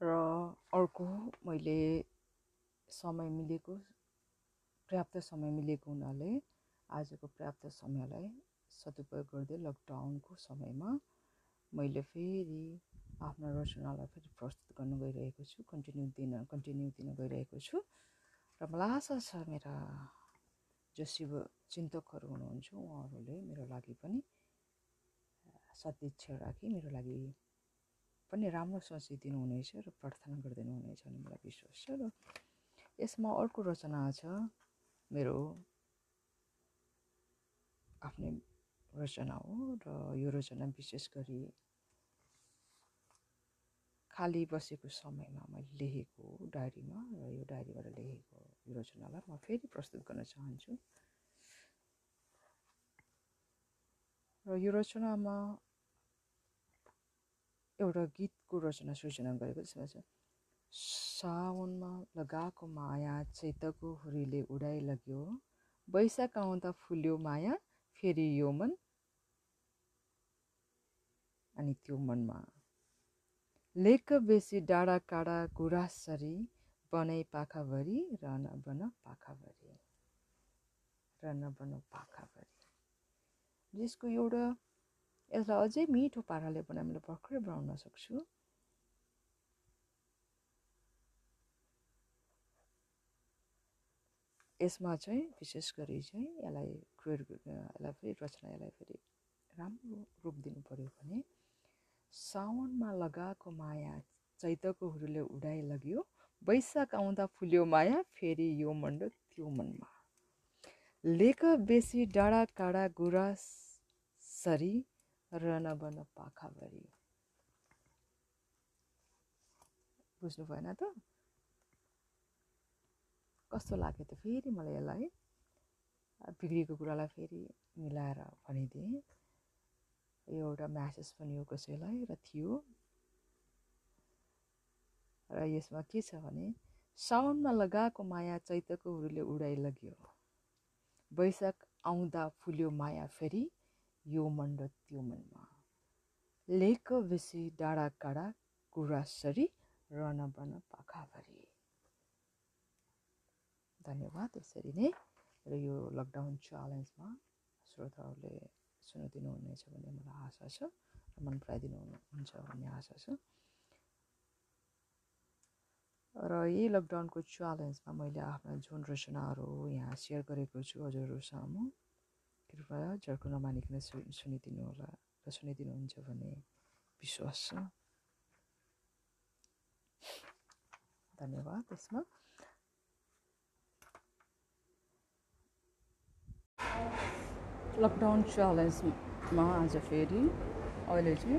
र अर्को मैले समय मिलेको पर्याप्त समय मिलेको हुनाले आजको पर्याप्त समयलाई सदुपयोग गर्दै लकडाउनको समयमा मैले फेरि आफ्ना रचनालाई फेरि प्रस्तुत गर्न गइरहेको छु कन्टिन्यू दिन कन्टिन्यू दिन गइरहेको छु। र मलाई आशा छ मेरा जो शिव चिन्तकहरू हुनुहुन्छ उहाँहरूले मेरो लागि पनि सदिच्छा राखी मेरो लागि पनि राम्रो सोचिदिनु हुनेछ र प्रार्थना गरिदिनु हुनेछ भन्ने मलाई विश्वास छ र यसमा अर्को रचना छ मेरो आफ्नै रचना हो र यो रचना विशेष गरी खाली बसेको समयमा मैले लेखेको डायरीमा र यो डायरीबाट लेखेको यो रचनालाई म फेरि प्रस्तुत गर्न चाहन्छु। र यो रचनामा एउटा गीतको रचना सृजना गरेको चाहिँ साउनमा लगाएको माया चैतको हुरीले उडाइलग्यो वैशाख आउँदा फुल्यो माया फेरि यो मन अनि त्यो मनमा। लेख बेसी डाँडा काँडा गुरासरी बनाइ पाखाभरि रन बन पाखाभरि। रन बन पाखाभरि। यसको एउटा यसलाई अझै मिठो पाराले बनाए मैले भर्खरै बनाउन सक्छु। यसमा चाहिँ विशेष गरी चाहिँ यसलाई क्रिएट यसलाई फेरि रचना यसलाई फेरि राम्रो रूप दिनु पऱ्यो भने साउनमा लगाएको माया चैतको हुरुले उडाइ लग्यो वैशाख आउँदा फुल्यो माया फेरि यो मण्ड त्यो मनमा। लेख बेसी डाँडा काँडा गुरास सरी रन बन पाखाभरि बुझ्नु भएन त कस्तो लाग्यो त फेरि मलाई यसलाई बिग्रेको कुरालाई फेरि मिलाएर भनिदिएँ यो एउटा म्यासेज पनि हो कसैलाई र थियो र यसमा के छ भने साउनमा लगाएको माया चैतकोहरूले उडाइलग्यो वैशाख आउँदा फुल्यो माया फेरि यो मन र त्यो मनमा लेख बेसी डाँडा काँडा गुरासरी रन बन पाखाभरि। धन्यवाद यसरी नै र यो लकडाउन च्यालेन्जमा श्रोताहरूले सुनिदिनु हुनेछ भन्ने मलाई आशा छ मन पराइदिनु हुन्छ भन्ने आशा छ। र यही लकडाउनको च्यालेन्जमा मैले आफ्ना जुन रचनाहरू यहाँ सेयर गरेको छु हजुरहरू सामु कृपया झर्को नमानिकन सुनिदिनु होला र सुनिदिनुहुन्छ भन्ने विश्वास छ। धन्यवाद यसमा। लकडाउन च्यालेन्जमा आज फेरि अहिले चाहिँ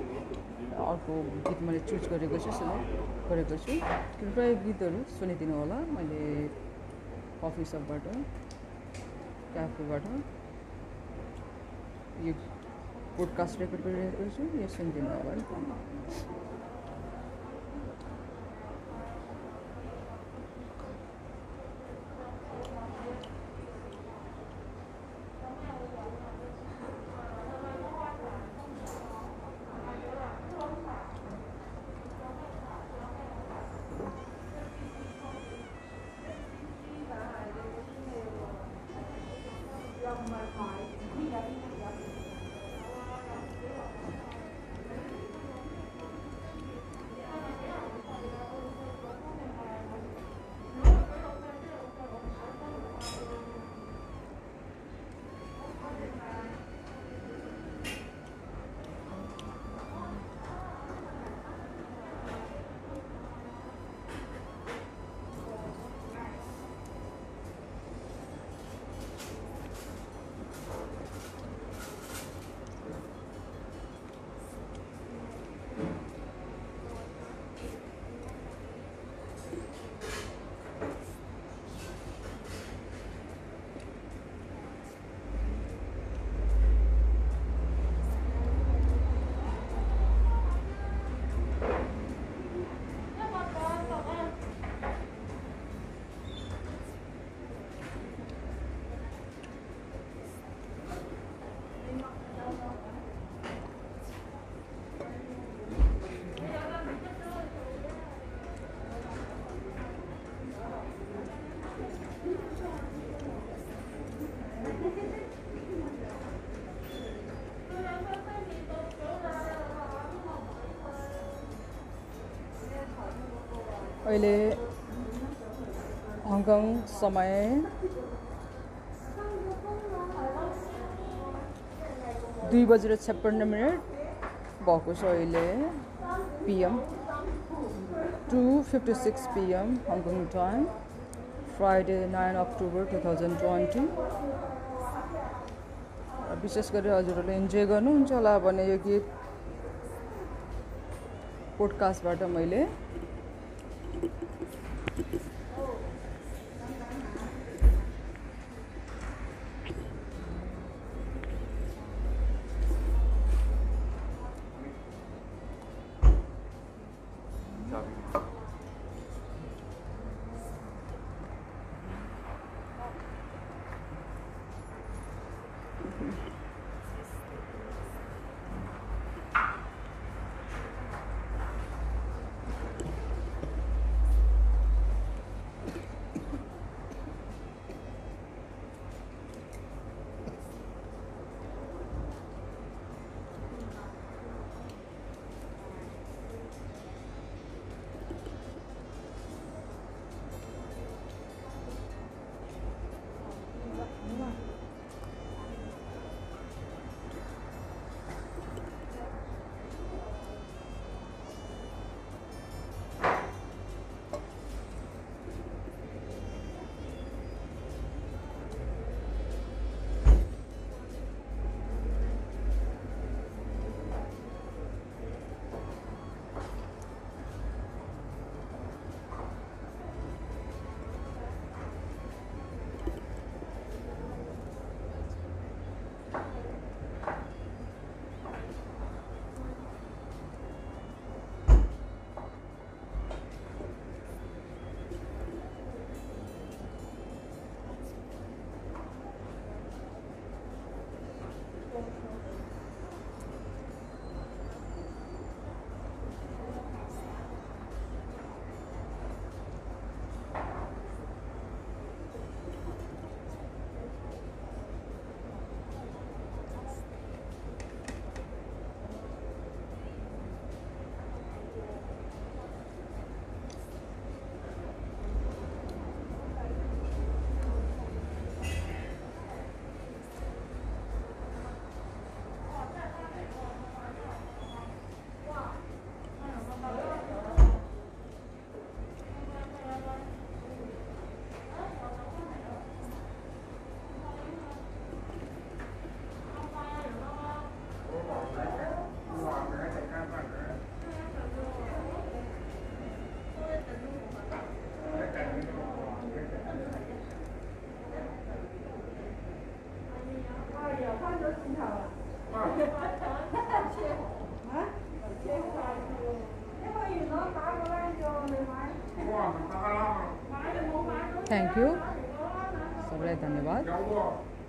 अर्को गीत मैले चुज गरेको छु सेलेक्ट गरेको छु। कृपया गीतहरू सुनिदिनु होला मैले कफी सपबाट क्याफेबाट। यो पोडकास्ट रेकर्ड गरिरहेको छु यो सुनिदिनु होला अहिले समय दुई बजेर छप्पन्न मिनट भएको PM two fifty six PM Hong Kong time Friday nine October two thousand twenty विशेष गरी हजुरहरूले इन्जोय गर्नुहुन्छ होला गीत थ्याङ्क यू। सबैलाई धन्यवाद।